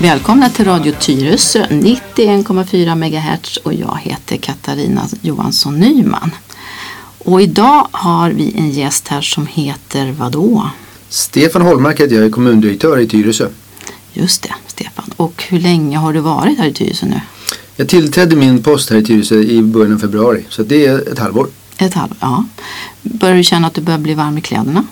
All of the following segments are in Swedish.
Välkomna till Radio Tyresö 91,4 MHz och jag heter Katarina Johansson Nyman. Och idag har vi en gäst här som heter vadå? Stefan Holmark heter jag, är kommundirektör i Tyresö. Just det, Stefan. Och hur länge har du varit här i Tyresö nu? Jag tillträdde min post här i Tyresö i början av februari, så det är ett halvår. Ett halvår, ja. Börjar du känna att du börjar bli varm i kläderna?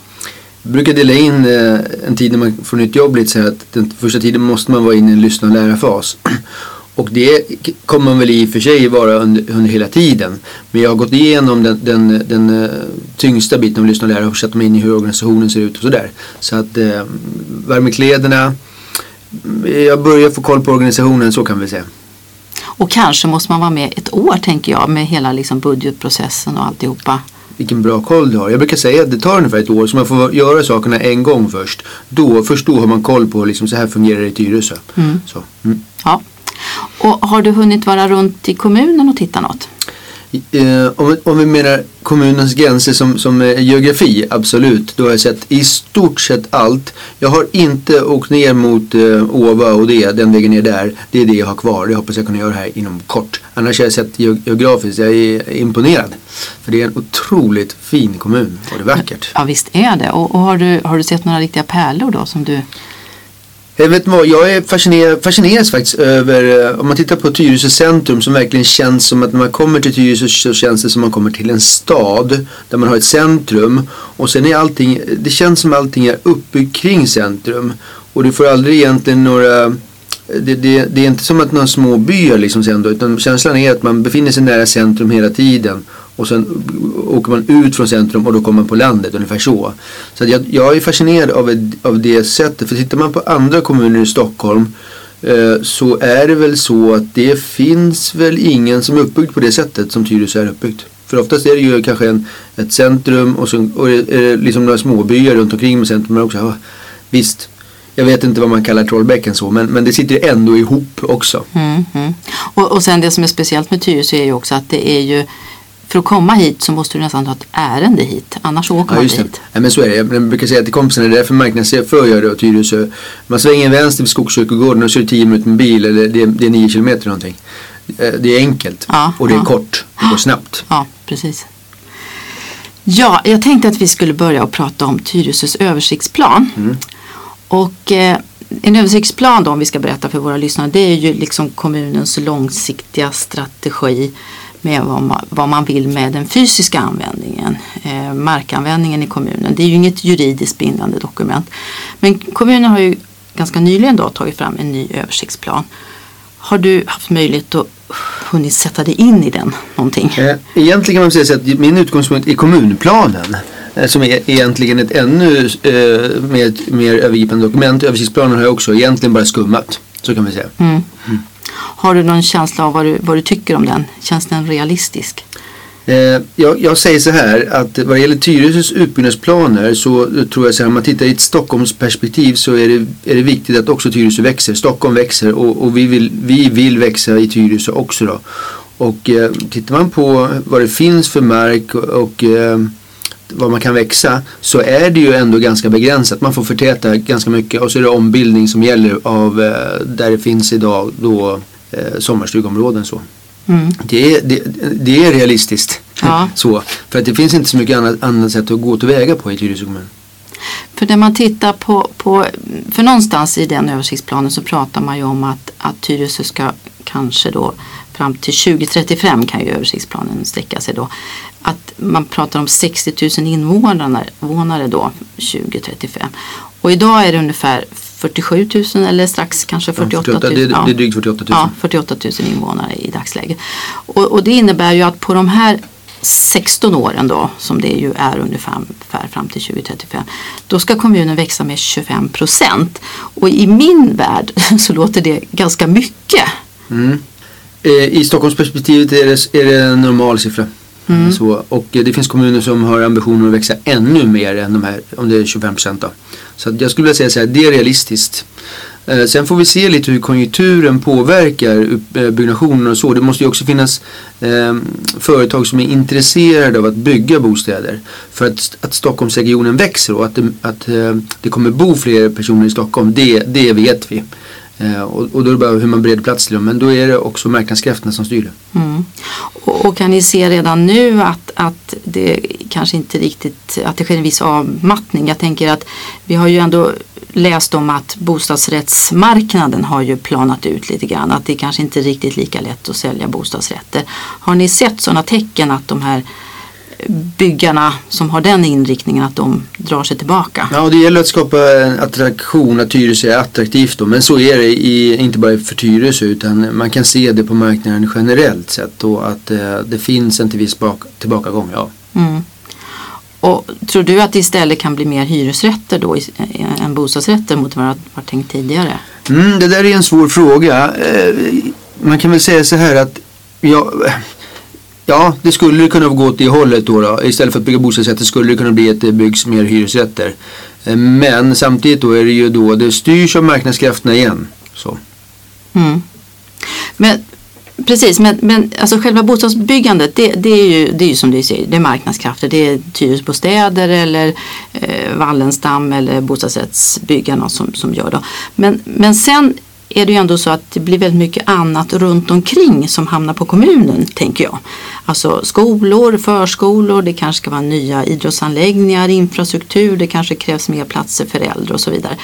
Jag brukar dela in eh, en tid när man får nytt jobb lite så här att den första tiden måste man vara inne i en lyssna och lära-fas. Och det kommer man väl i och för sig vara under, under hela tiden. Men jag har gått igenom den, den, den eh, tyngsta biten av lyssna och lära och satt mig in i hur organisationen ser ut och sådär. Så att eh, värma kläderna, jag börjar få koll på organisationen så kan vi säga. Och kanske måste man vara med ett år tänker jag med hela liksom budgetprocessen och alltihopa. Vilken bra koll du har. Jag brukar säga att det tar ungefär ett år så man får göra sakerna en gång först. Då, först då har man koll på liksom, så här fungerar det i Tyresö. Mm. Så, mm. Ja. Och har du hunnit vara runt i kommunen och titta något? Eh, om, vi- om vi menar kommunens gränser som, som geografi, absolut. Då har jag sett i stort sett allt. Jag har inte åkt ner mot eh, Åva och det, den vägen ner där. Det är det jag har kvar. Det hoppas jag kunna göra här inom kort. Annars har jag sett geografiskt, jag är imponerad. För det är en otroligt fin kommun och det är vackert. Ja visst är det. Och, och har, du, har du sett några riktiga pärlor då som du... Jag vet vad, jag är fascinerad, fascineras faktiskt över, eh, om man tittar på Tyresö centrum som verkligen känns som att när man kommer till Tyresö så känns det som att man kommer till en stad där man har ett centrum och sen är allting, det känns som allting är uppbyggt kring centrum och du får aldrig egentligen några det, det, det är inte som att några små byar liksom sen då, utan känslan är att man befinner sig nära centrum hela tiden och sen åker man ut från centrum och då kommer man på landet, ungefär så. Så att jag, jag är fascinerad av, av det sättet, för tittar man på andra kommuner i Stockholm eh, så är det väl så att det finns väl ingen som är uppbyggd på det sättet som Tyresö är uppbyggt. För oftast är det ju kanske en, ett centrum och så och är det liksom några småbyar runt omkring med centrum. Men också, ja, visst, jag vet inte vad man kallar Trollbäcken så, men, men det sitter ändå ihop också. Mm, mm. Och, och sen det som är speciellt med Tyresö är ju också att det är ju för att komma hit så måste du nästan ha ett ärende hit. Annars åker Ja, man inte det. hit. Ja, men så är det. Jag brukar säga till kompisarna, det är därför marknadschef för jag och Tyresö. Man svänger vänster vid Skogskyrkogården och så är det 10 minuter med bil eller det är, det är 9 kilometer någonting. Eh, Det är enkelt Ja, och det är ja. kort. Det går snabbt. Ja, precis. Ja, jag tänkte att vi skulle börja att prata om Tyresös översiktsplan. Mm. Och eh, en översiktsplan då, om vi ska berätta för våra lyssnare, det är ju liksom kommunens långsiktiga strategi med vad man, vad man vill med den fysiska användningen, eh, markanvändningen i kommunen. Det är ju inget juridiskt bindande dokument. Men kommunen har ju ganska nyligen då tagit fram en ny översiktsplan. Har du haft möjlighet att hunnit sätta dig in i den någonting? Eh, Egentligen kan man säga så att min utgångspunkt är kommunplanen. eh, Som är egentligen ett ännu eh, mer, mer övergripande dokument. Översiktsplanen har jag också egentligen bara skummat. Så kan vi säga. Mm. Har du någon känsla av vad du, vad du tycker om den? Känns den realistisk? Eh, jag, jag säger så här att vad det gäller Tyresös utbyggnadsplaner så tror jag så här om man tittar i ett Stockholmsperspektiv så är det, är det viktigt att också Tyresö växer. Stockholm växer och, och vi, vill, vi vill växa i Tyresö också då. Och eh, tittar man på vad det finns för mark och, och eh, vad man kan växa så är det ju ändå ganska begränsat. Man får förtäta ganska mycket och så är det ombildning som gäller av eh, där det finns idag då eh, sommarstugområden så. Mm. Det är, det, det är realistiskt. Ja. så, för att det finns inte så mycket annat, annat sätt att gå tillväga på i Tyresö kommun. För när man tittar på, på, för någonstans i den översiktsplanen så pratar man ju om att, att Tyresö ska kanske då fram till 2035 kan ju översiktsplanen sträcka sig då. Att man pratar om 60 000 invånare, då 2035. Och idag är det ungefär 47 000 eller strax kanske 48 000. det, det, det är drygt 48 000. Ja, 48 000 invånare i dagsläget. Och, och det innebär ju att på de här 16 åren då, som det ju är ungefär fram till 2035, då ska kommunen växa med 25 procent. Och i min värld så låter det ganska mycket. Mm. Eh, I Stockholmsperspektivet är det, är det en normal siffra. Mm. Eh, så, och det finns kommuner som har ambitioner att växa ännu mer än de här, om det är 25 procent då. Så jag skulle vilja säga så här, det är realistiskt. Eh, sen får vi se lite hur konjunkturen påverkar eh, byggnationen och så. Det måste ju också finnas eh, företag som är intresserade av att bygga bostäder. För att, att Stockholmsregionen växer och att, det, att eh, det kommer bo fler personer i Stockholm, det, det vet vi. Eh, och, och då är det bara hur man bereder plats till dem. Men då är det också marknadskrafterna som styr det. Mm. Och, och kan ni se redan nu att, att det kanske inte riktigt, att det sker en viss avmattning? Jag tänker att vi har ju ändå läst om att bostadsrättsmarknaden har ju planat ut lite grann. Att det kanske inte är riktigt lika lätt att sälja bostadsrätter. Har ni sett sådana tecken att de här byggarna som har den inriktningen att de drar sig tillbaka? Ja, det gäller att skapa en attraktion, att Tyresö är attraktivt då. Men så är det i, inte bara för Tyresö utan man kan se det på marknaden generellt sett och att eh, det finns en till viss bak, tillbakagång. Ja. Mm. Och tror du att det istället kan bli mer hyresrätter då i- än bostadsrätter mot vad det var tänkt tidigare? Mm, det där är en svår fråga. Eh, man kan väl säga så här att ja, ja, det skulle kunna gå åt det hållet då, då. Istället för att bygga bostadsrätter skulle det kunna bli att det byggs mer hyresrätter. Eh, men samtidigt då är det ju då, det styrs av marknadskrafterna igen. Så. Mm. Men precis, men, men alltså själva bostadsbyggandet det, det, är ju, det är ju som du säger, det är marknadskrafter. Det är Tyresbostäder eller eh, Wallenstam eller bostadsrättsbyggarna som, som gör det. Men, men sen är det ju ändå så att det blir väldigt mycket annat runt omkring som hamnar på kommunen, tänker jag. Alltså skolor, förskolor, det kanske ska vara nya idrottsanläggningar, infrastruktur, det kanske krävs mer platser för äldre och så vidare.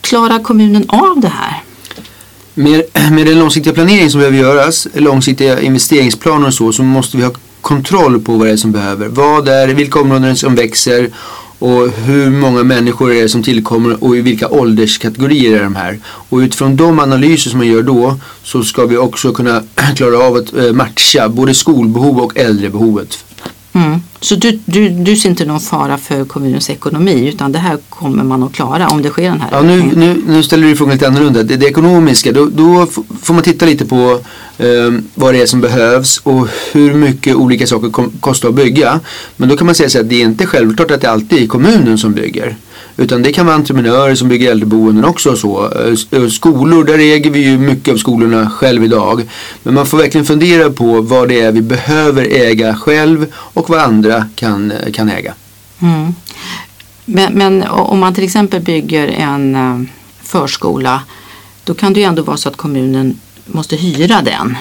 Klarar kommunen av det här? Med, med den långsiktiga planering som behöver göras, långsiktiga investeringsplaner och så, så måste vi ha kontroll på vad det är som behöver. Vad är det, vilka områden som växer och hur många människor är det som tillkommer och i vilka ålderskategorier är de här. Och utifrån de analyser som man gör då så ska vi också kunna klara av att eh, matcha både skolbehov och äldrebehovet. Mm. Så du, du, du ser inte någon fara för kommunens ekonomi utan det här kommer man att klara om det sker den här Ja, nu, nu, nu ställer du frågan lite annorlunda. Det, det ekonomiska, då, då får man titta lite på eh, vad det är som behövs och hur mycket olika saker kom, kostar att bygga. Men då kan man säga så att det är inte självklart att det alltid är kommunen som bygger. Utan det kan vara entreprenörer som bygger äldreboenden också och så. Eh, skolor, där äger vi ju mycket av skolorna själv idag. Men man får verkligen fundera på vad det är vi behöver äga själv och vad andra kan, eh, kan äga. Mm. Men, men om man till exempel bygger en eh, förskola då kan det ju ändå vara så att kommunen måste hyra den.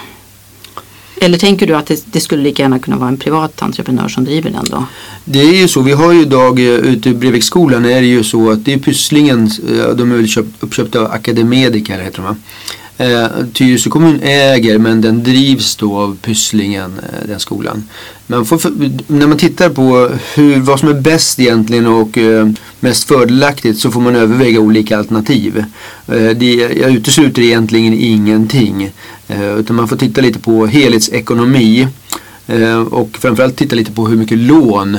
Eller tänker du att det, det skulle lika gärna kunna vara en privat entreprenör som driver den då? Det är ju så, vi har ju idag eh, ute i Breviksskolan är det ju så att det är Pysslingen, eh, de är väl köpt, uppköpta av Academedica heter de va? Eh, Tyresö kommun äger men den drivs då av Pysslingen, eh, den skolan. Man får, för- när man tittar på hur, vad som är bäst egentligen och eh, mest fördelaktigt så får man överväga olika alternativ. Eh, det, jag utesluter egentligen ingenting. Eh, utan man får titta lite på helhetsekonomi. Eh, och framförallt titta lite på hur mycket lån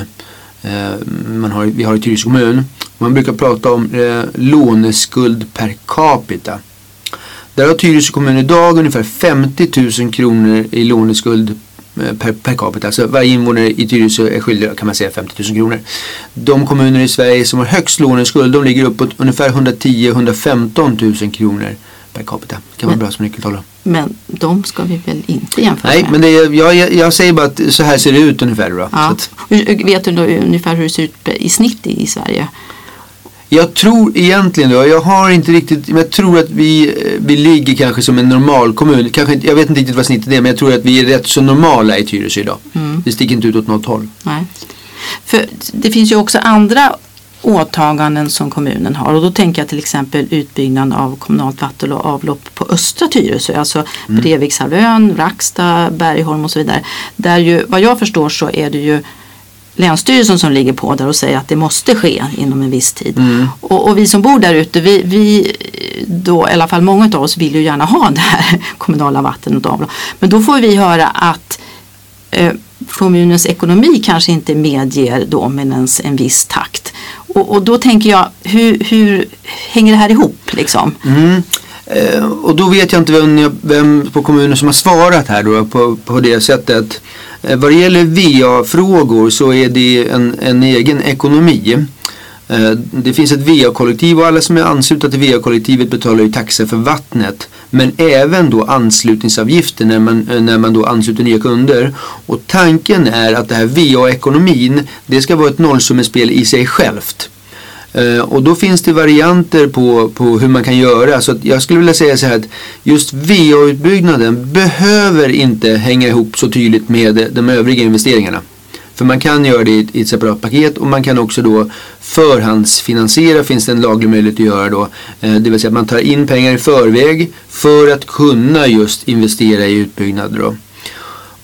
eh, man har, vi har i Tyresö kommun. Man brukar prata om eh, låneskuld per capita. Där har Tyresö kommun idag ungefär 50 000 kronor i låneskuld eh, per, per capita. Alltså varje invånare i Tyresö är skyldig kan man säga 50 000 kronor. De kommuner i Sverige som har högst låneskuld de ligger uppåt ungefär 110-115 000 kronor per capita. Det kan vara Men- bra som nyckeltal. Men de ska vi väl inte jämföra Nej, med? men det är, jag, jag, jag säger bara att så här ser det ut ungefär. Då. Ja. att, Vet du då ungefär hur det ser ut i snitt i Sverige? Jag tror egentligen då, jag har inte riktigt, men jag tror att vi, eh, vi ligger kanske som en normal kommun. Kanske, jag vet inte riktigt vad snittet är, men jag tror att vi är rätt så normala i Tyresö idag. Mm. Det sticker inte ut åt något håll. Nej. För det finns ju också andra åtaganden som kommunen har och då tänker jag till exempel utbyggnaden av kommunalt vatten och avlopp på östra Tyresö, alltså Brevikshalvön, Racksta, Bergholm och så vidare. Där ju, vad jag förstår så är det ju Länsstyrelsen som ligger på där och säger att det måste ske inom en viss tid. Mm. Och, och vi som bor där ute, vi, vi då, i alla fall många av oss vill ju gärna ha det här kommunala vattnet och avlopp. Men då får vi höra att eh, kommunens ekonomi kanske inte medger då med ens en viss takt. Och, och då tänker jag, hur, hur hänger det här ihop liksom? Mm. Eh, och då vet jag inte vem, vem på kommunen som har svarat här då på, på det sättet. Eh, vad det gäller VA-frågor så är det en, en egen ekonomi. Eh, det finns ett VA-kollektiv och alla som är anslutna till VA-kollektivet betalar ju taxa för vattnet. Men även då anslutningsavgifter när man, eh, när man då ansluter nya kunder. Och tanken är att det här VA-ekonomin, det ska vara ett nollsummespel i sig självt. Eh, Och då finns det varianter på, på hur man kan göra. Så att jag skulle vilja säga så här att just VA-utbyggnaden behöver inte hänga ihop så tydligt med de övriga investeringarna. För man kan göra det i ett- separat paket och man kan också då förhandsfinansiera finns det en laglig möjlighet att göra då. Eh, det vill säga att man tar in pengar i förväg för att kunna just investera i utbyggnad då.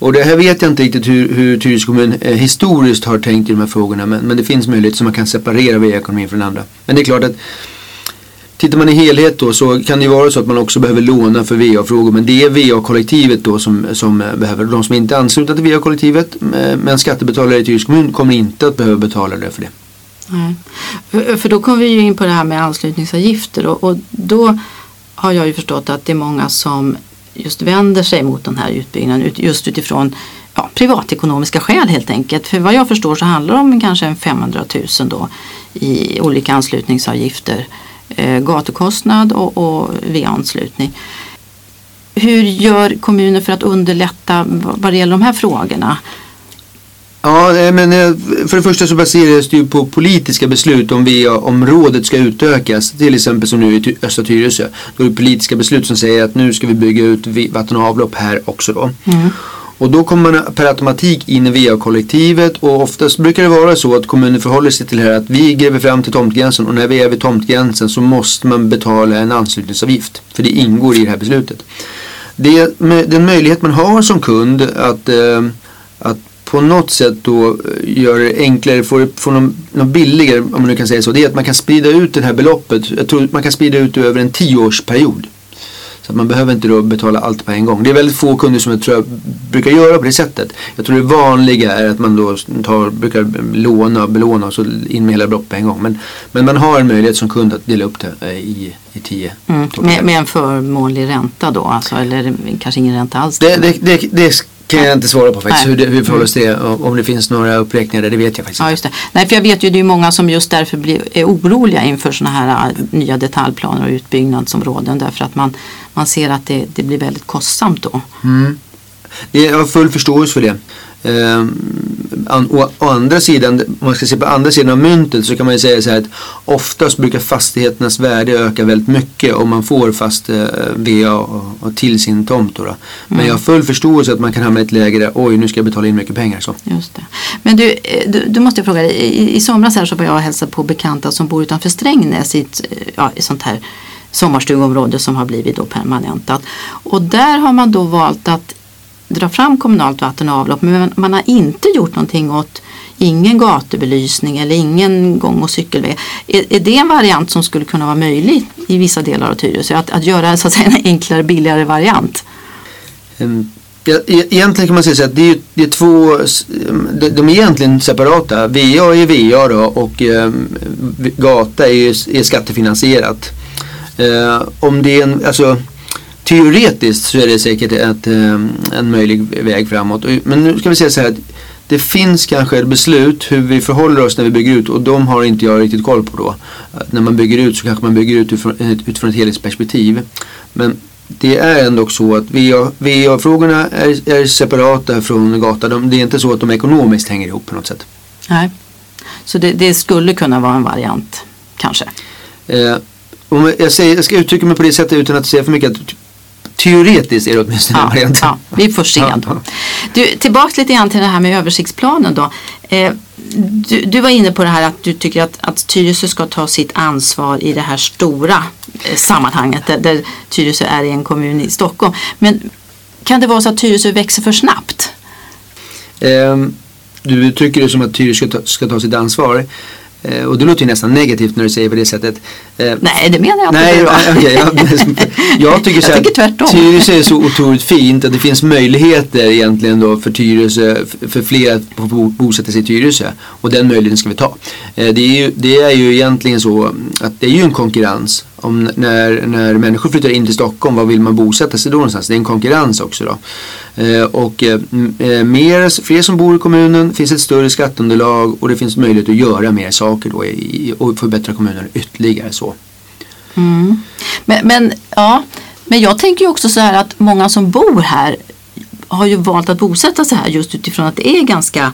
Och det här vet jag inte riktigt hur, hur Tyresö kommun eh, historiskt har tänkt i de här frågorna men, men det finns möjlighet så man kan separera VA-ekonomin från andra. Men det är klart att Tittar man i helhet då så kan det ju vara så att man också behöver låna för VA-frågor men det är VA-kollektivet då som, som eh, behöver. De som inte är anslutna till VA-kollektivet eh, men skattebetalare i Tyresö kommun kommer inte att behöva betala det för det. Nej. För, för då kommer vi ju in på det här med anslutningsavgifter och, och då har jag ju förstått att det är många som just vänder sig mot den här utbyggnaden ut- just utifrån ja, privatekonomiska skäl helt enkelt. För vad jag förstår så handlar det om kanske en 500 000 då i olika anslutningsavgifter. Eh, gatukostnad och, och VA-anslutning. Hur gör kommuner för att underlätta vad det gäller de här frågorna? Ja, eh, men eh, för det första så baseras det ju på politiska beslut om VA-området ska utökas. Till exempel som nu i Östra Tyresö. Då är det politiska beslut som säger att nu ska vi bygga ut vatten och avlopp här också då. Och då kommer man per automatik in i VA-kollektivet och oftast brukar det vara så att kommunen förhåller sig till det här att vi gräver fram till tomtgränsen och när vi är vid tomtgränsen så måste man betala en anslutningsavgift. För det ingår i det här beslutet. Det den möjlighet man har som kund eh, att på något sätt då eh, göra det enklare, få, få något, något billigare om man nu kan säga så. Det är att man kan sprida ut det här beloppet. Jag tror man kan sprida ut det över en tioårsperiod. Så att man behöver inte då betala allt på en gång. Det är väldigt få kunder som jag tror jag brukar göra på det sättet. Jag tror det vanliga är att man då tar, brukar låna, belåna och så in med hela beloppet på en gång. Men, men man har en möjlighet som kund att dela upp det eh, i, i tio. Mm, med, med en förmånlig ränta då, alltså, eller kanske ingen ränta alls? Det, det, det, det kan jag inte svara på faktiskt. Nej. Hur hur förhåller sig till det. Om det finns några uppräkningar det vet jag faktiskt Ja, just det. Nej, för jag vet ju det är många som just därför blir, är oroliga inför sådana här äh, nya detaljplaner och utbyggnadsområden därför att man, man ser att det, det blir väldigt kostsamt då. Mm. Jag har full förståelse för det. An- å, å andra sidan, om man ska se på andra sidan av myntet så kan man ju säga så här att oftast brukar fastigheternas värde öka väldigt mycket om man får fast eh, VA och, och till sin tomt. Då då. Men jag har full förståelse att man kan hamna i ett läge där oj nu ska jag betala in mycket pengar. Så. Just det. Men du, eh, du, du måste jag fråga dig, i, i somras här så var jag och hälsade på bekanta som bor utanför Strängnäs i ett eh, ja, i sånt här sommarstugområde som har blivit då permanentat. Och där har man då valt att dra fram kommunalt vatten och avlopp men man har inte gjort någonting åt ingen gatubelysning eller ingen gång och cykelväg. Är, är det en variant som skulle kunna vara möjlig i vissa delar av Tyresö? Att, att göra så att säga, en enklare, billigare variant? Mm. Ja, e-, egentligen kan man säga att det är, det är två, ehm, de, de är egentligen separata. VA är VA då och eh, gata är, är skattefinansierat. Eh, om det är en, alltså teoretiskt så är det säkert ett, eh, en möjlig väg framåt. Men nu ska vi säga så här att det finns kanske ett beslut hur vi förhåller oss när vi bygger ut och de har inte jag riktigt koll på då. När man bygger ut så kanske man bygger ut utifrån, utifrån ett helhetsperspektiv. Men det är ändå så att VA, VA-frågorna är, är separata från gata. De, det är inte så att de ekonomiskt hänger ihop på något sätt. Nej. Så det, det skulle kunna vara en variant, kanske. Eh, om jag, säger, jag ska uttrycka mig på det sättet utan att säga för mycket. Att teoretiskt är det åtminstone en Ja, variant. ja, vi får se då. Du, tillbaks lite grann till det här med översiktsplanen då. Eh, du, du var inne på det här att du tycker att, att Tyresö ska ta sitt ansvar i det här stora eh, sammanhanget där, där Tyresö är i en kommun i Stockholm. Men kan det vara så att Tyresö växer för snabbt? Ehm, du uttrycker det som att Tyresö ska ta, ska ta sitt ansvar. Eh, och det låter ju nästan negativt när du säger på det sättet. Eh, Nej, det menar jag inte. Nej, var. okej, jag, jag tycker så Jag tycker tvärtom. att Tyresö är så otroligt fint att det finns möjligheter egentligen då för Tyresö, för fler att bosätta sig i Tyresö. Och den möjligheten ska vi ta. Eh, Det är, ju, det är ju egentligen så att det är ju en konkurrens om när, när människor flyttar in till Stockholm, vad vill man bosätta sig då någonstans? Det är en konkurrens också då. Eh, och eh, eh, mer, fler som bor i kommunen, finns ett större skatteunderlag och det finns möjlighet att göra mer saker då i, och förbättra kommunen ytterligare så. Mm. Men, men, ja, men jag tänker ju också så här att många som bor här har ju valt att bosätta sig här just utifrån att det är ganska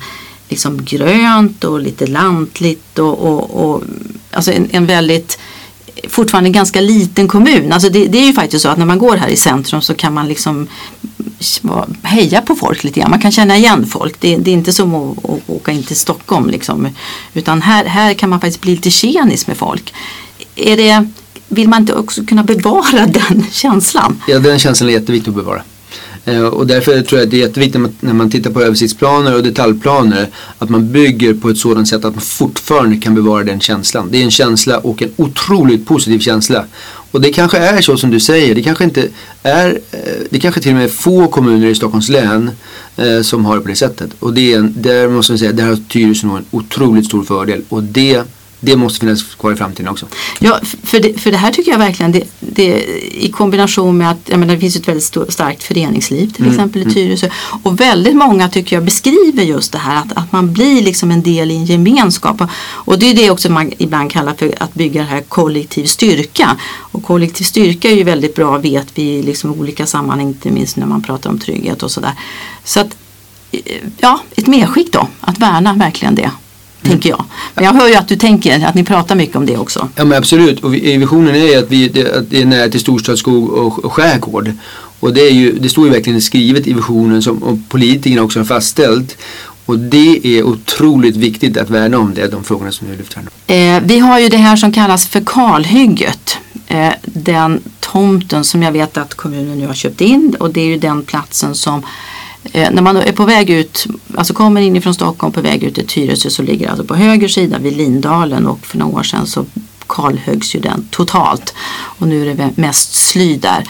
liksom grönt och lite lantligt och, och, och alltså en, en väldigt fortfarande ganska liten kommun. Alltså det, det är ju faktiskt så att när man går här i centrum så kan man liksom heja på folk lite grann. Man kan känna igen folk. Det, det är inte som att, att åka in till Stockholm liksom. Utan här, här kan man faktiskt bli lite tjenis med folk. Är det, vill man inte också kunna bevara den känslan? Ja, den känslan är jätteviktig att bevara. Eh, och därför tror jag att det är jätteviktigt när man, tittar på översiktsplaner och detaljplaner att man bygger på ett sådant sätt att man fortfarande kan bevara den känslan. Det är en känsla och en otroligt positiv känsla. Och det kanske är så som du säger, det kanske inte är, eh, det kanske till och med är få kommuner i Stockholms län eh, som har det på det sättet. Och det är en, där måste man säga, där har Tyresö en otroligt stor fördel och det det måste finnas kvar i framtiden också. Ja, för det, för det här tycker jag verkligen, det, det, i kombination med att menar, det finns ett väldigt stor, starkt föreningsliv till Mm, exempel i Tyresö. Och väldigt många tycker jag beskriver just det här att, att man blir liksom en del i en gemenskap. Och det är det också man ibland kallar för att bygga det här kollektiv styrka. Och kollektiv styrka är ju väldigt bra vet vi i liksom olika sammanhang, inte minst när man pratar om trygghet och sådär. Så att, eh, ja, ett medskick då, att värna verkligen det. Tänker jag. Men jag hör ju att du tänker att ni pratar mycket om det också. Ja men absolut och vi, visionen är att, vi, det, att det är nära till storstadsskog och, och skärgård. Och det, är ju, det står ju verkligen skrivet i visionen som och politikerna också har fastställt. Och det är otroligt viktigt att värna om det, de frågorna som du lyfter här. Eh, vi har ju det här som kallas för kalhygget. Eh, den tomten som jag vet att kommunen nu har köpt in och det är ju den platsen som Eh, när man är på väg ut, alltså kommer inifrån Stockholm på väg ut till Tyresö så ligger det alltså på höger sida vid Lindalen och för några år sedan så kalhöggs ju den totalt och nu är det mest sly där.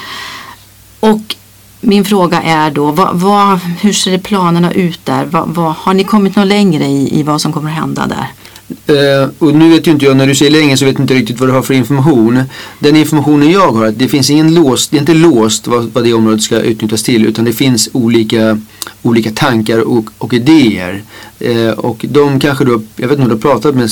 Och min fråga är då, vad, vad, hur ser planerna ut där? Vad, vad, har ni kommit något längre i, i vad som kommer att hända där? Uh, och nu vet ju inte jag, när du säger länge så vet jag inte riktigt vad du har för information. Den informationen jag har, att det finns ingen låst, det är inte låst vad, vad det området ska utnyttjas till utan det finns olika, olika tankar och, och idéer. Eh, och de kanske då, jag vet inte om du har pratat med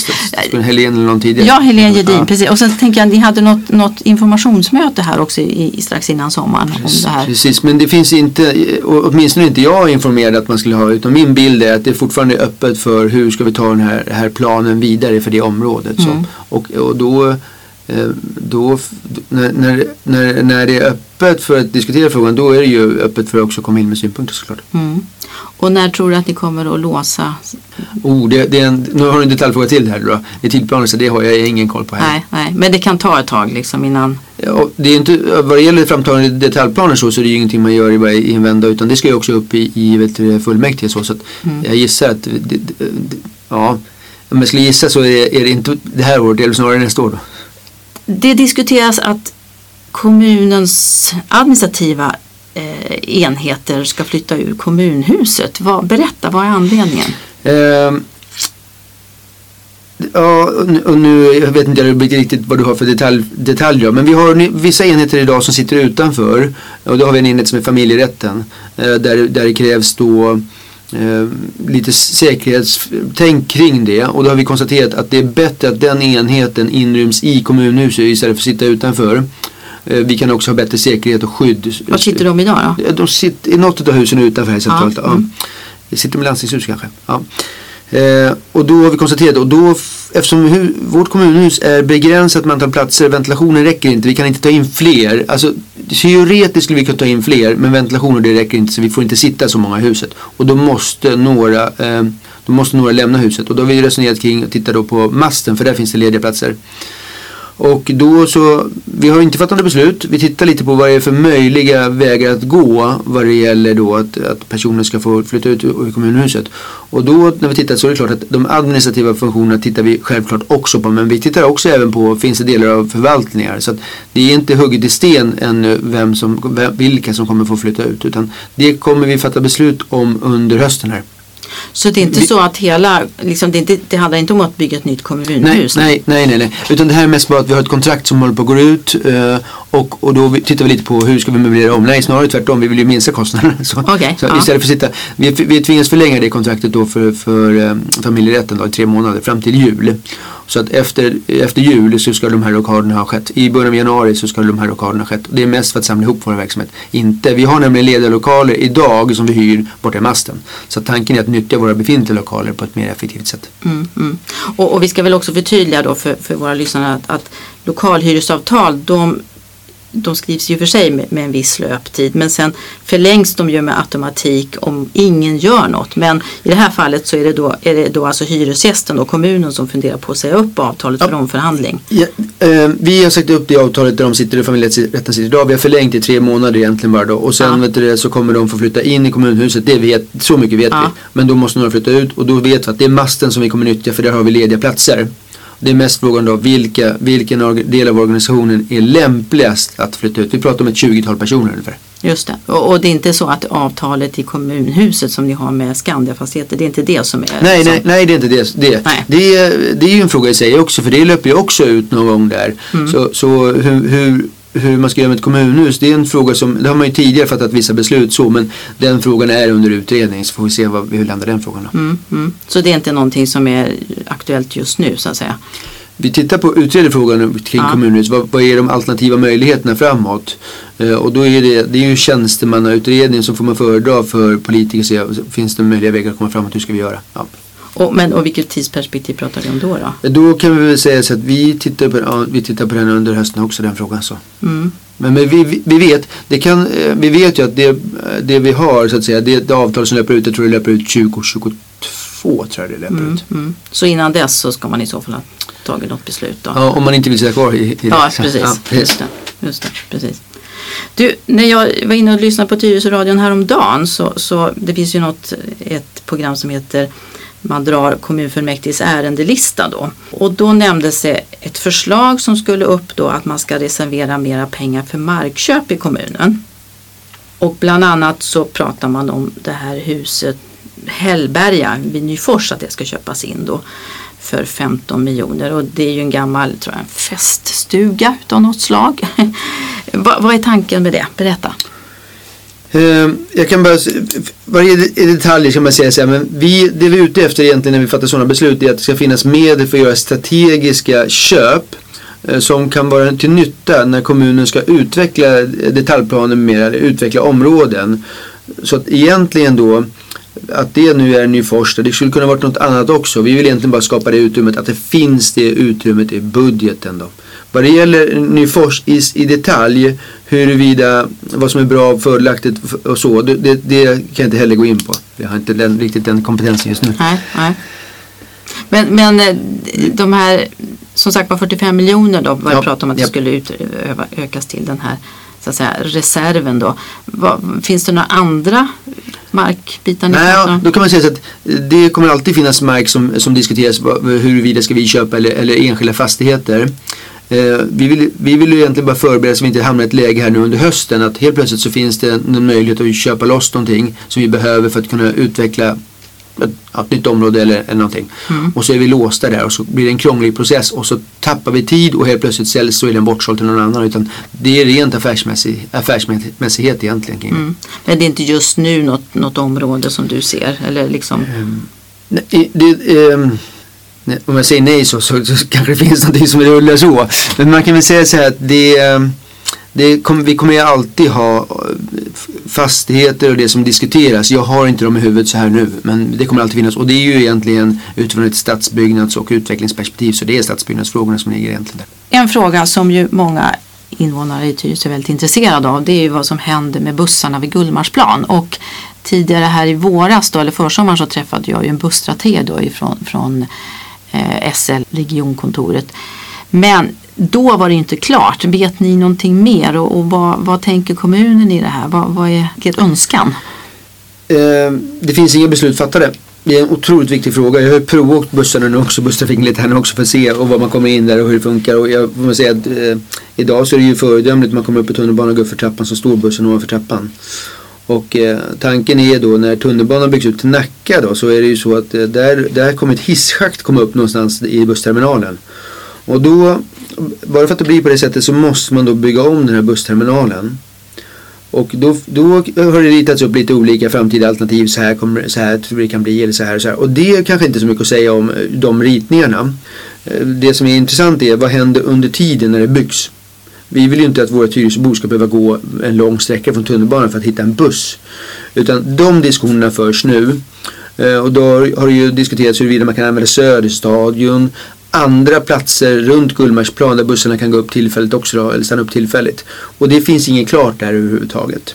Helene eller någon tidigare? Ja, Helene Gedin, Ja. precis. Och sen tänker jag, ni hade något, något informationsmöte här också i, i, strax innan sommaren om det här. Precis, men det finns inte, åtminstone inte jag informerad att man skulle ha, utan min bild är att det fortfarande är öppet för hur ska vi ta den här, här planen vidare för det området. Så. Mm. Och, och då, då f- när, när, när, det är öppet för att diskutera frågan, då är det ju öppet för att också komma in med synpunkter såklart. Mm. Och när tror du att ni kommer att låsa? Oh, det, det är en, nu har du en detaljfråga till här då. Det är tidplanen så det har jag ingen koll på här. Nej, nej, men det kan ta ett tag liksom innan. Ja, det är inte, vad det gäller framtagande detaljplaner så, så är det ju ingenting man gör i, bara i en vända utan det ska ju också upp i, i vet fullmäktige så, så att Mm. jag gissar att det, det, ja, om jag skulle gissa så är det, är det inte det här året eller snarare nästa år då. Det diskuteras att kommunens administrativa eh, enheter ska flytta ur kommunhuset. Vad, berätta, vad är anledningen? Eh, Ja, och nu- jag vet inte riktigt vad du har för detalj, detaljer. Men vi har vissa enheter idag som sitter utanför. Och då har vi en enhet som är familjerätten. eh, Där, där det krävs då eh, lite säkerhetstänk kring det. Och då har vi konstaterat att det är bättre att den enheten inryms i kommunhuset istället för att sitta utanför. Eh, Vi kan också ha bättre säkerhet och skydd. Var sitter de idag då? Ja, De sitter i något av husen utanför här centralt. Ja, Ja, mm. Det sitter med landstingshus kanske. Ja. Eh, och då har vi konstaterat, och då, eftersom hu, vårt kommunhus är begränsat med antal platser, ventilationen räcker inte, vi kan inte ta in fler. Alltså teoretiskt skulle vi kunna ta in fler, men ventilationen det räcker inte så vi får inte sitta så många i huset. Och då måste några, eh, då måste några lämna huset. Och då har vi resonerat kring att titta då på masten, för där finns det lediga platser. Och då så, vi har inte fattat något beslut. Vi tittar lite på vad det är för möjliga vägar att gå vad det gäller då att, att personer ska få flytta ut ur kommunhuset. Och då när vi tittar så är det klart att de administrativa funktionerna tittar vi självklart också på. Men vi tittar också även på, finns det delar av förvaltningar. Så att det är inte hugget i sten ännu vem som, vilka som kommer få flytta ut. Utan det kommer vi fatta beslut om under hösten här. Så det är inte Vi- så att hela, liksom, det, inte, det handlar inte om att bygga ett nytt kommunhus? nej, nej, nej, nej. Utan det här är mest bara att vi har ett kontrakt som håller på att gå ut eh, och, och då tittar vi lite på hur ska vi möblera om. Nej, snarare tvärtom. Vi vill ju minska kostnaderna. Så, Okej, så ja. istället för sitta, vi, vi tvingas förlänga det kontraktet då för, för eh, familjerätten då, i tre månader fram till jul. Så att efter, efter jul så ska de här rockaderna ha skett. I början av januari så ska de här rockaderna ha skett. Det är mest för att samla ihop vår verksamhet. Inte, vi har nämligen lediga lokaler idag som vi hyr borta i masten. Så tanken är att nyttja våra befintliga lokaler på ett mer effektivt sätt. Mm, mm. Och, och vi ska väl också förtydliga då för, för våra lyssnare att, att lokalhyresavtal de, de skrivs ju för sig med, med en viss löptid men sen förlängs de ju med automatik om ingen gör något. Men i det här fallet så är det då, är det då alltså hyresgästen och kommunen som funderar på att säga upp avtalet för omförhandling. Ja, eh, vi har sagt upp det avtalet där de sitter i familjerätten sitter idag. Vi har förlängt i tre månader egentligen bara då. Och sen Ja. vet du, så kommer de få flytta in i kommunhuset. Det vet, så mycket vet Ja. vi. Men då måste några flytta ut och då vet vi att det är masten som vi kommer nyttja för där har vi lediga platser. Det är mest frågan då vilka, vilken del av organisationen är lämpligast att flytta ut. Vi pratar om ett 20-tal personer ungefär. Just det. Och, och det är inte så att avtalet i kommunhuset som ni har med Skandiafastigheter, det är inte det som är... Nej, som, nej, nej det är inte det. Det, Nej. det, det är ju en fråga i sig också för det löper ju också ut någon gång där. Mm. Så, så hur, hur, hur man ska göra med ett kommunhus det är en fråga som, det har man ju tidigare fattat vissa beslut så men den frågan är under utredning så får vi se vad, hur landar den frågan. Mm, mm. Så det är inte någonting som är aktuellt just nu så att säga? Vi tittar på, utreder frågan kring Ja. kommunhus. Vad, vad är de alternativa möjligheterna framåt? Eh, och då är det, det är ju tjänstemannautredning som får man föredra för politiker se, finns det möjliga vägar att komma framåt, hur ska vi göra? Ja. Och, men, och vilket tidsperspektiv pratar vi om då? då? Då kan vi väl säga så att vi tittar på, ja, vi tittar på den under hösten också den frågan så. Mm. Men, men vi, vi- vet, det kan, eh, vi vet ju att det, det vi har så att säga, det ett avtal som löper ut, jag tror det löper ut 2022 tror jag det löper Mm, ut. mm. Så innan dess så ska man i så fall ha tagit något beslut då? Ja, om man inte vill sitta kvar i, i Ja, det. precis. Ja, Just det, just det, precis. Du, när jag var inne och lyssnade på Tyresöradion häromdagen så, så det finns ju något, ett program som heter man drar kommunfullmäktiges ärendelista då. Och då nämndes det ett förslag som skulle upp då att man ska reservera mera pengar för markköp i kommunen. Och bland annat så pratar man om det här huset Hällberga vid Nyfors att det ska köpas in då för 15 miljoner och det är ju en gammal tror jag, feststuga utav något slag. vad, vad är tanken med det? Berätta. Ehm, jag kan bara, varje i detalj kan man säga så här, men vi, det vi är ute efter egentligen när vi fattar sådana beslut är att det ska finnas medel för att göra strategiska köp eh, som kan vara till nytta när kommunen ska utveckla detaljplaner med eller utveckla områden. Så att egentligen då att det nu är Nyfors, det skulle kunna varit något annat också. Vi vill egentligen bara skapa det utrymmet, att det finns det utrymmet i budgeten då. Vad det gäller Nyfors i, i detalj, huruvida vad som är bra och fördelaktigt och så, det, det, det kan jag inte heller gå in på. Jag har inte den, riktigt den kompetensen just nu. Nej, nej. Men, men eh, de här, som sagt var 45 miljoner då, var Ja, det prat om att det ja. skulle ut, öva, ökas till den här så att säga, reserven då. Vad, finns det några andra markbitar Nej, ja, då kan man säga så att det kommer alltid finnas mark som, som diskuteras huruvida ska vi köpa eller, eller enskilda fastigheter. Eh, vi, vill, vi vill ju egentligen bara förbereda så vi inte hamnar i ett läge här nu under hösten att helt plötsligt så finns det en möjlighet att köpa loss någonting som vi behöver för att kunna utveckla ett, ett nytt område eller, eller någonting. Mm. Och så är vi låsta där och så blir det en krånglig process och så tappar vi tid och helt plötsligt säljs så är den bortsåld till någon annan. Utan det är rent affärsmässig, affärsmässighet egentligen kring. Mm. Men det är inte just nu något, något område som du ser? Eller liksom, Nej, i- det, nej, om jag säger nej så, så, så kanske det finns någonting som rullar så. Men man kan väl säga så här att det, ehm, det kom, vi kommer ju alltid ha eh, fastigheter och det som diskuteras. Jag har inte dem i huvudet så här nu men det kommer alltid finnas. Och det är ju egentligen utifrån ett stadsbyggnads och utvecklingsperspektiv så det är stadsbyggnadsfrågorna som ligger egentligen där. En fråga som ju många invånare i Tyresö är väldigt intresserade av det är ju vad som händer med bussarna vid Gullmarsplan. Och tidigare här i våras då, eller försommaren så träffade jag ju en busstrateg då ifrån från eh, SL regionkontoret. Men då var det inte klart. Vet ni någonting mer och, och vad, vad tänker kommunen i det här? Vad, vad är er önskan? Eh, det finns inga beslut fattade. Det är en otroligt viktig fråga. Jag har provåkt bussarna nu också, busstrafiken lite här nu också för att se och vad man kommer in där och hur det funkar. Och jag får säga att eh, idag så är det ju föredömligt. Man kommer upp i tunnelbanan och går upp för trappan så står bussen ovanför trappan. Och eh, tanken är då när tunnelbanan byggs ut till Nacka då så är det ju så att eh, där, där kommer ett hisschakt komma upp någonstans i bussterminalen. Och då, bara för att det blir på det sättet så måste man då bygga om den här bussterminalen. Och då, då har det ritats upp lite olika framtida alternativ. Så här, kommer, så här tror vi det kan bli eller så här och så här. Och det är kanske inte så mycket att säga om eh, de ritningarna. Eh, det som är intressant är vad händer under tiden när det byggs. Vi vill ju inte att våra Tyresöbor ska behöva gå en lång sträcka från tunnelbanan för att hitta en buss. Utan de diskussionerna förs nu. Eh, och då har det ju diskuterats huruvida man kan använda Söderstadion, andra platser runt Gullmarsplan där bussarna kan gå upp tillfälligt också då, eller stanna upp tillfälligt. Och det finns inget klart där överhuvudtaget.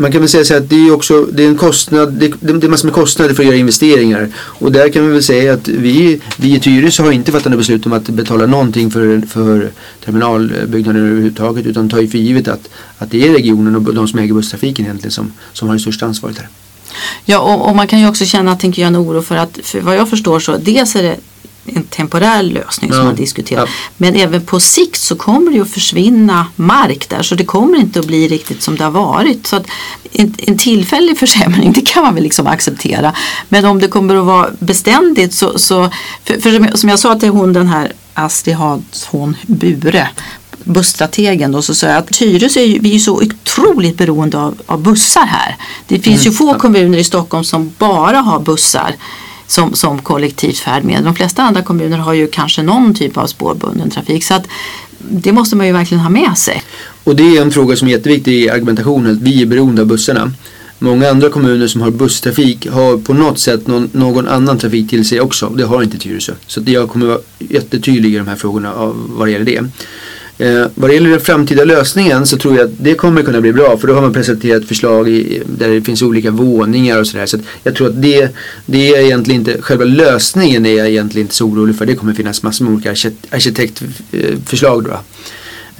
Man kan väl säga så att det är också det är en kostnad, det, det är massor med kostnader för att göra investeringar. Och där kan vi väl säga att vi, vi i Tyresö har inte fattat något beslut om att betala någonting för, för terminalbyggnaden överhuvudtaget utan tar ju för givet att, att det är regionen och de som äger busstrafiken egentligen som, som har det största ansvaret här. Ja, och, och man kan ju också känna, tänker jag, en oro för att, för vad jag förstår så, dels är det temporär lösning som man diskuterar. Men även på sikt så kommer det att försvinna mark där så det kommer inte att bli riktigt som det har varit. Så att en, en tillfällig försämring det kan man väl liksom acceptera. Men om det kommer att vara beständigt så, så för, för som, jag, som jag sa till hon den här Astrid Hadsson Bure busstrategen då så sa jag att Tyresö är vi är så otroligt beroende av, av bussar här. Det finns ju få kommuner i Stockholm som bara har bussar som, som kollektivt färdmedel. De flesta andra kommuner har ju kanske någon typ av spårbunden trafik. Så att det måste man ju verkligen ha med sig. Och det är en fråga som är jätteviktig i argumentationen, att vi är beroende av bussarna. Många andra kommuner som har busstrafik har på något sätt någon, någon annan trafik till sig också. Det har inte Tyresö. Så jag kommer vara jättetydlig i de här frågorna av vad det gäller det. Eh, vad det gäller den framtida lösningen så tror jag att det kommer kunna bli bra för då har man presenterat förslag i, där det finns olika våningar och sådär. Så att jag tror att det, det är egentligen inte, själva lösningen är jag egentligen inte så orolig för. Det kommer finnas massor med olika arkitekt- arkitektförslag då.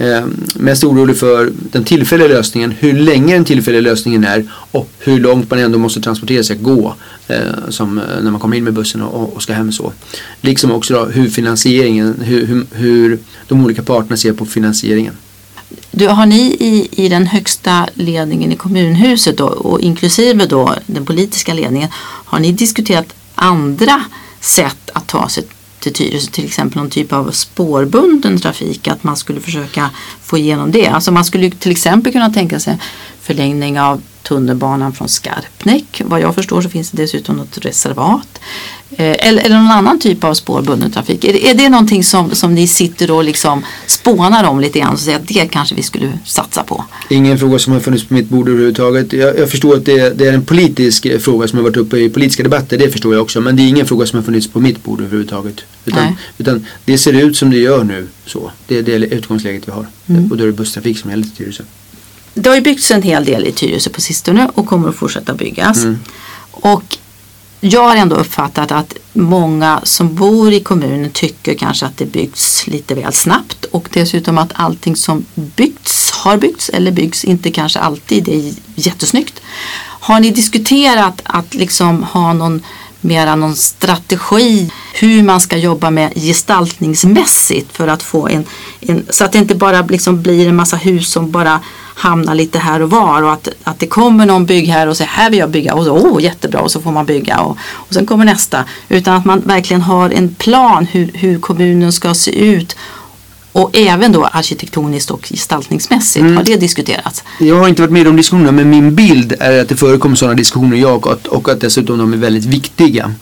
Eh, mest orolig för den tillfälliga lösningen, hur länge den tillfälliga lösningen är och hur långt man ändå måste transportera sig, gå eh, som, eh, när man kommer in med bussen och, och ska hem så. Liksom också då, hur finansieringen, hur, hur, hur de olika parterna ser på finansieringen. Du, har ni i, i den högsta ledningen i kommunhuset då, och inklusive då den politiska ledningen, har ni diskuterat andra sätt att ta sig till Tyresö, till exempel någon typ av spårbunden trafik, att man skulle försöka få igenom det. Alltså man skulle till exempel kunna tänka sig förlängning av tunnelbanan från Skarpnäck. Vad jag förstår så finns det dessutom något reservat. Eh, Eller, eller någon annan typ av spårbunden trafik. Är, det- är det någonting som, som ni sitter och liksom spånar om lite grann och säger att det kanske vi skulle satsa på? Ingen fråga som har funnits på mitt bord överhuvudtaget. Jag, jag förstår att det, det är en politisk eh, fråga som har varit uppe i politiska debatter, det förstår jag också. Men det är ingen fråga som har funnits på mitt bord överhuvudtaget. Utan, Nej. utan det ser ut som det gör nu. Så. Det är det utgångsläget vi har. Mm. Och då är det busstrafik som gäller till Tyresö. Det har ju byggts en hel del i Tyresö på sistone och kommer att fortsätta byggas. Mm. Och jag har ändå uppfattat att många som bor i kommunen tycker kanske att det byggs lite väl snabbt och dessutom att allting som byggts, har byggts eller byggs inte kanske alltid är jättesnyggt. Har ni diskuterat att liksom ha någon mera någon strategi hur man ska jobba med gestaltningsmässigt för att få en, en så att det inte bara liksom blir en massa hus som bara hamnar lite här och var och att, att det kommer någon byggherre och säger här vill jag bygga och så oh, jättebra och så får man bygga och, och sen kommer nästa utan att man verkligen har en plan hur, hur kommunen ska se ut och även då arkitektoniskt och gestaltningsmässigt. Har det diskuterats? Jag har inte varit med de diskussionerna men min bild är att det förekommer sådana diskussioner jag och att, och att dessutom de är väldigt viktiga.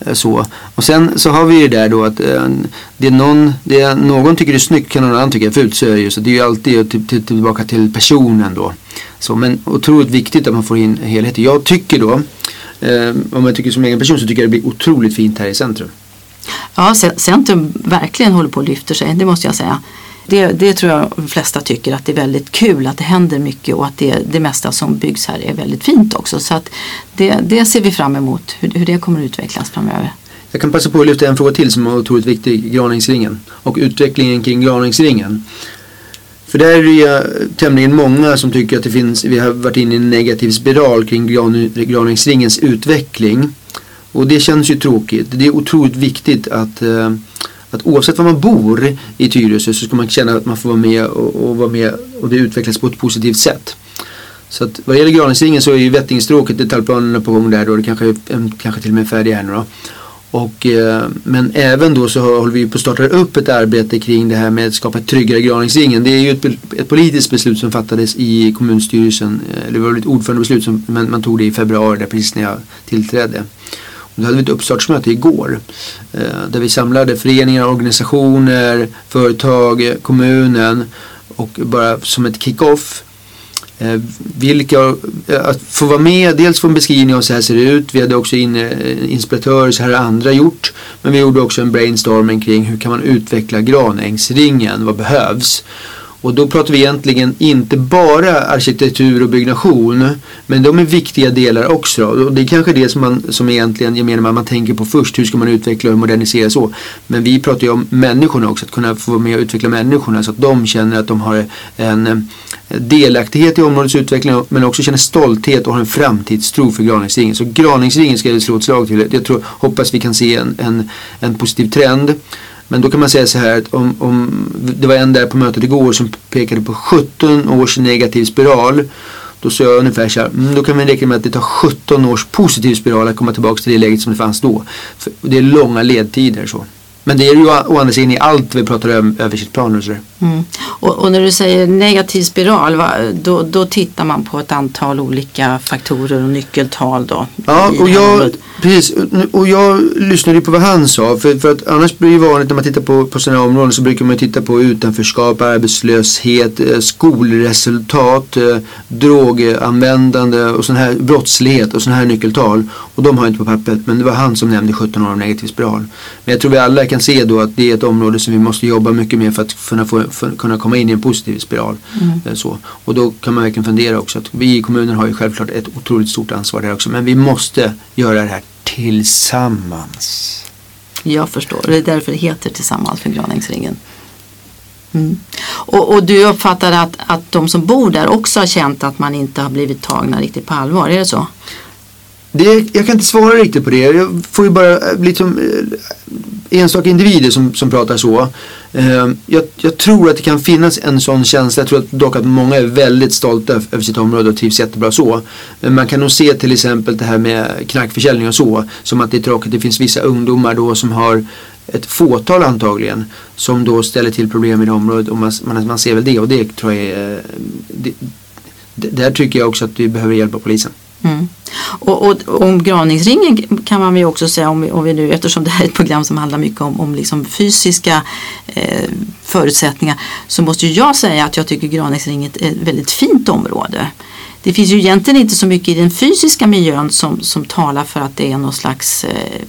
Eh, så. Och sen så har vi ju det där då att eh, det är någon, det är, någon tycker det är snyggt kan någon annan tycka är fult så är det ju. Så det är ju alltid till, till, tillbaka till personen då. Så, men otroligt viktigt att man får in helheten. Jag tycker då, eh, om jag tycker som egen person så tycker jag det blir otroligt fint här i centrum. Ja, centrum verkligen håller på att lyfta sig, det måste jag säga. Det, det tror jag de flesta tycker att det är väldigt kul att det händer mycket och att det, det mesta som byggs här är väldigt fint också. Så att det, det ser vi fram emot, hur, hur det kommer att utvecklas framöver. Jag kan passa på att lyfta en fråga till som är otroligt viktig, Graningsringen och utvecklingen kring Graningsringen. För där är det ju tämligen många som tycker att det finns, vi har varit inne i en negativ spiral kring gran, Graningsringens utveckling. Och det känns ju tråkigt. Det är otroligt viktigt att, eh, att oavsett var man bor i Tyresö så ska man känna att man får vara med och, och vara med och det utvecklas på ett positivt sätt. Så att vad gäller Graningsringen så är ju Vättingstråket detaljplanerna på gång där då. Det kanske, är kanske till och med är färdiga här nu då. Och, eh, men även då så håller vi på att starta upp ett arbete kring det här med att skapa ett tryggare Graningsringen. Det är ju ett, ett politiskt beslut som fattades i kommunstyrelsen. Eh, det var väl ett ordförandebeslut som men man tog det i februari där precis när jag tillträdde. Då hade vi ett uppstartsmöte igår eh, där vi samlade föreningar, organisationer, företag, kommunen och bara som ett kick-off Eh, vilka, eh, att få vara med, dels få en beskrivning av så här ser det ut. Vi hade också in, eh, inspiratörer, så här har andra gjort. Men vi gjorde också en brainstorming kring hur kan man utveckla granängsringen, vad behövs? Och då pratar vi egentligen inte bara arkitektur och byggnation. Men de är viktiga delar också. Och det är kanske det som man som egentligen gemene man, man tänker på först. Hur ska man utveckla och modernisera så. Men vi pratar ju om människorna också. Att kunna få vara med och utveckla människorna så att de känner att de har en eh, delaktighet i områdets utveckling men också känner stolthet och har en framtidstro för Graningsringen. Så Graningsringen ska jag slå ett slag till. Jag tror, hoppas vi kan se en, en, en positiv trend. Men då kan man säga så här att om, om det var en där på mötet igår som pekade på 17 års negativ spiral. Då sa jag ungefär så här, mm, då kan vi räkna med att det tar 17 års positiv spiral att komma tillbaka till det läget som det fanns då. För det är långa ledtider så. Men det är ju å andra sidan i allt vi pratar om översiktsplaner och sådär. Mm. Och, och, när du säger negativ spiral, va, då, då tittar man på ett antal olika faktorer och nyckeltal då? Ja, och jag, precis. Och jag lyssnade på vad han sa. För, för att annars blir det vanligt när man tittar på, på sådana här områden så brukar man titta på utanförskap, arbetslöshet, eh, skolresultat, eh, droganvändande och sån här brottslighet och sådana här nyckeltal. Och de har jag inte på pappret. Men det var han som nämnde 17 år av negativ spiral. Men jag tror vi alla kan se då att det är ett område som vi måste jobba mycket med för att kunna, få, för, kunna komma in i en positiv spiral. Mm. Eh, så. Och då kan man verkligen fundera också att vi i kommunen har ju självklart ett otroligt stort ansvar där också. Men vi måste göra det här tillsammans. Jag förstår. Det är därför det heter Tillsammans för Graningsringen. Mm. Och, och, du uppfattar att, att de som bor där också har känt att man inte har blivit tagna riktigt på allvar, är det så? Det, jag kan inte svara riktigt på det. Jag får ju bara eh, liksom eh, enstaka individer som, som pratar så. Eh, jag, jag, tror att det kan finnas en sån känsla. Jag tror att, dock att många är väldigt stolta över sitt område och trivs jättebra så. Men man kan nog se till exempel det här med knarkförsäljning och så. Som att det är tråkigt. Det finns vissa ungdomar då som har ett fåtal antagligen som då ställer till problem i det området och man, man, man ser väl det och det tror jag är, det, där tycker jag också att vi behöver hjälpa polisen. Mm. Och, och, om graningsringen kan man ju också säga, om vi, om vi nu, eftersom det här är ett program som handlar mycket om, om liksom fysiska eh, förutsättningar, så måste ju jag säga att jag tycker graningsringen är ett väldigt fint område. Det finns ju egentligen inte så mycket i den fysiska miljön som, som talar för att det är någon slags eh,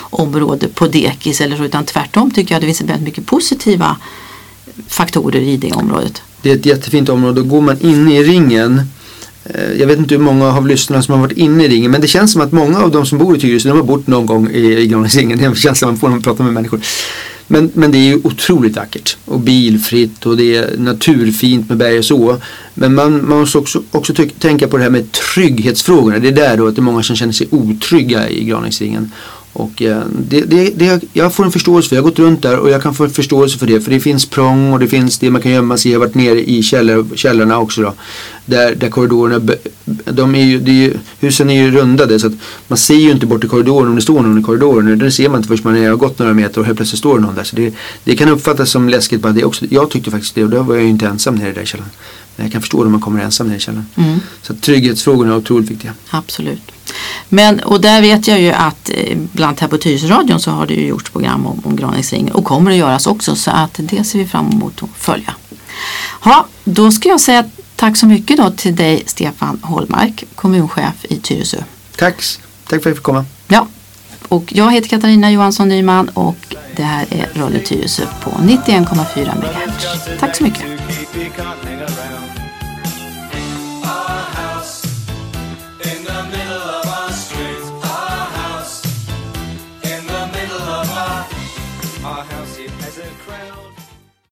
område på dekis eller så, utan tvärtom tycker jag det finns väldigt mycket positiva faktorer i det området. Det är ett jättefint område och går man in i ringen Eh, jag vet inte hur många av lyssnarna som har varit inne i ringen men det känns som att många av de som bor i Tyresö de har bott någon gång i, i Granängsringen. Det är en känsla man får när man pratar med människor. Men, men det är ju otroligt vackert och bilfritt och det är naturfint med berg och så. Men man, man måste också, också tänka på det här med trygghetsfrågorna. Det är där då att det är många som känner sig otrygga i Granängsringen. Och eh, det, det, det, jag får en förståelse för, jag har gått runt där och jag kan få en förståelse för det. För det finns prång och det finns det man kan gömma sig i. Jag har varit nere i källor, källorna också då. Där, där korridorerna, de är ju, är ju, husen är ju rundade så att man ser ju inte bort i korridoren om det står någon i korridoren. Det ser man inte först man har gått några meter och helt plötsligt står det någon där. Så det, det kan uppfattas som läskigt bara det också. Jag tyckte faktiskt det och då var jag ju inte ensam nere i den källaren. Jag kan förstå om man kommer ensam ner i källaren. Mm. Så trygghetsfrågorna är otroligt viktiga. Absolut. Men, och där vet jag ju att eh, bland här på Tyresöradion så har det ju gjorts program om, om Graningsringen och kommer att göras också så att det ser vi fram emot att följa. Ja, då ska jag säga tack så mycket då till dig Stefan Holmark, kommunchef i Tyresö. Tack, tack för att jag fick komma. Ja, och jag heter Katarina Johansson Nyman och det här är Radio Tyresö på 91,4 MHz. Tack så mycket.